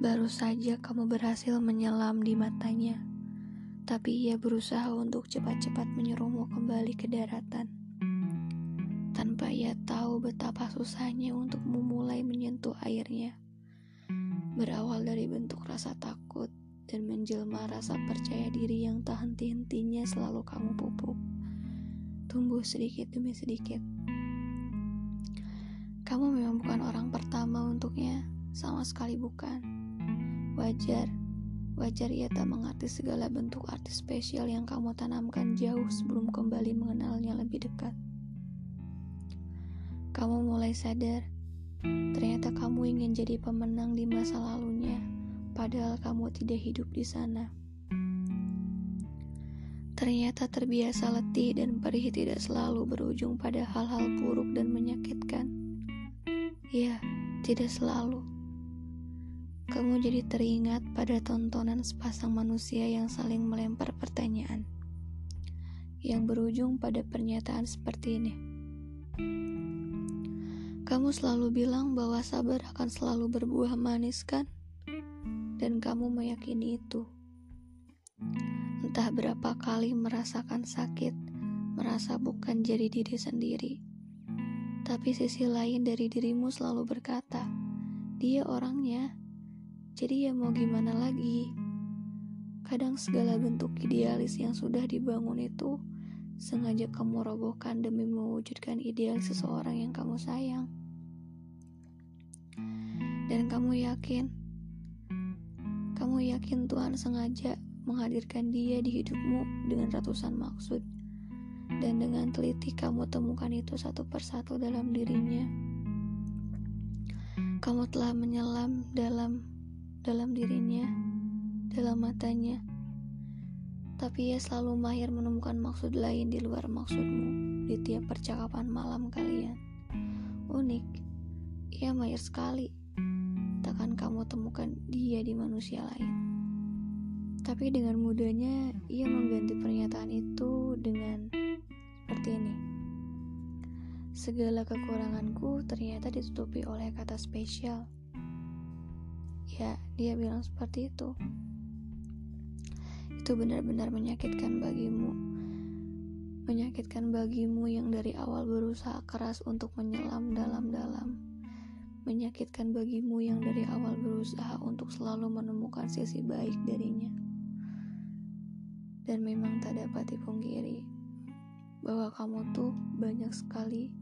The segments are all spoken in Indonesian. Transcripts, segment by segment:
Baru saja kamu berhasil menyelam di matanya, tapi ia berusaha untuk cepat-cepat menyuruhmu kembali ke daratan. Tanpa ia tahu betapa susahnya untuk memulai menyentuh airnya. Berawal dari bentuk rasa takut dan menjelma rasa percaya diri yang tak henti-hentinya selalu kamu pupuk. Tumbuh sedikit demi sedikit. Kamu memang bukan orang pertama untuknya, sama sekali bukan. Wajar, wajar ia tak mengerti segala bentuk arti spesial yang kamu tanamkan jauh sebelum kembali mengenalnya lebih dekat. Kamu mulai sadar, ternyata kamu ingin jadi pemenang di masa lalunya, padahal kamu tidak hidup di sana. Ternyata terbiasa letih dan perih tidak selalu berujung pada hal-hal buruk dan menyakitkan. Ya, tidak selalu. Kamu jadi teringat pada tontonan sepasang manusia yang saling melempar pertanyaan, yang berujung pada pernyataan seperti ini. Kamu selalu bilang bahwa sabar akan selalu berbuah manis, kan? Dan kamu meyakini itu. Entah berapa kali merasakan sakit, merasa bukan jadi diri sendiri tapi sisi lain dari dirimu selalu berkata, dia orangnya. Jadi ya mau gimana lagi? Kadang segala bentuk idealis yang sudah dibangun itu sengaja kamu robohkan demi mewujudkan ideal seseorang yang kamu sayang. Dan kamu yakin, kamu yakin Tuhan sengaja menghadirkan dia di hidupmu dengan ratusan maksud dan dengan teliti kamu temukan itu satu persatu dalam dirinya. Kamu telah menyelam dalam dalam dirinya, dalam matanya. Tapi ia selalu mahir menemukan maksud lain di luar maksudmu di tiap percakapan malam kalian. Unik, ia mahir sekali. Takkan kamu temukan dia di manusia lain. Tapi dengan mudahnya ia mengganti pernyataan itu dengan seperti ini. Segala kekuranganku ternyata ditutupi oleh kata spesial. Ya, dia bilang seperti itu. Itu benar-benar menyakitkan bagimu. Menyakitkan bagimu yang dari awal berusaha keras untuk menyelam dalam-dalam. Menyakitkan bagimu yang dari awal berusaha untuk selalu menemukan sisi baik darinya. Dan memang tak dapat dipungkiri, bahwa kamu tuh banyak sekali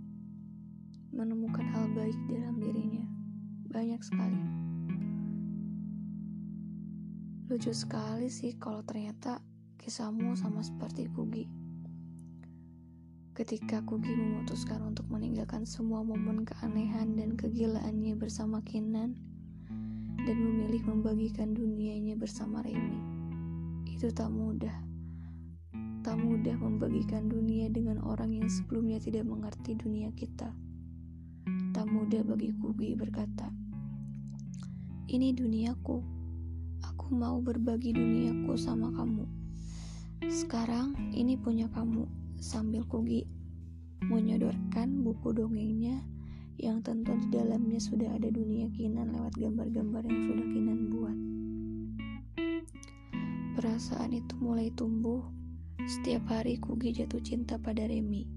menemukan hal baik dalam dirinya. Banyak sekali. Lucu sekali sih kalau ternyata kisahmu sama seperti Kugi. Ketika Kugi memutuskan untuk meninggalkan semua momen keanehan dan kegilaannya bersama Kinan dan memilih membagikan dunianya bersama Remy. Itu tak mudah tak mudah membagikan dunia dengan orang yang sebelumnya tidak mengerti dunia kita. Tak mudah bagi Kubi berkata, "Ini duniaku. Aku mau berbagi duniaku sama kamu. Sekarang ini punya kamu." Sambil Kugi menyodorkan buku dongengnya yang tentu di dalamnya sudah ada dunia Kinan lewat gambar-gambar yang sudah Kinan buat. Perasaan itu mulai tumbuh setiap hari Kugi jatuh cinta pada Remy,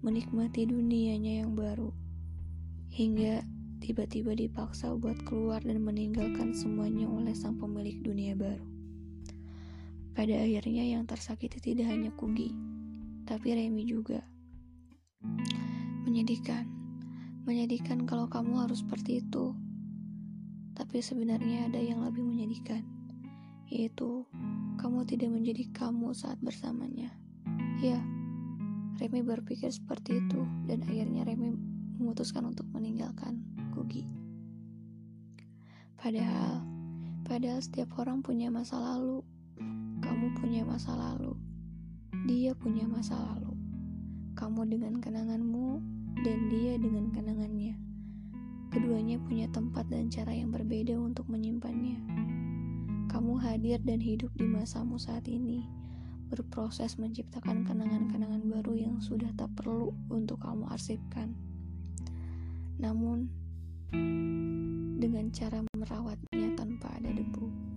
menikmati dunianya yang baru, hingga tiba-tiba dipaksa buat keluar dan meninggalkan semuanya oleh sang pemilik dunia baru. Pada akhirnya yang tersakiti tidak hanya Kugi, tapi Remy juga. Menyedihkan, menyedihkan kalau kamu harus seperti itu. Tapi sebenarnya ada yang lebih menyedihkan, yaitu kamu tidak menjadi kamu saat bersamanya. Ya, Remy berpikir seperti itu dan akhirnya Remy memutuskan untuk meninggalkan Gugi. Padahal, padahal setiap orang punya masa lalu. Kamu punya masa lalu. Dia punya masa lalu. Kamu dengan kenanganmu dan dia dengan kenangannya. Keduanya punya tempat dan cara yang berbeda untuk menyimpannya. Kamu hadir dan hidup di masamu saat ini, berproses menciptakan kenangan-kenangan baru yang sudah tak perlu untuk kamu arsipkan. Namun, dengan cara merawatnya tanpa ada debu.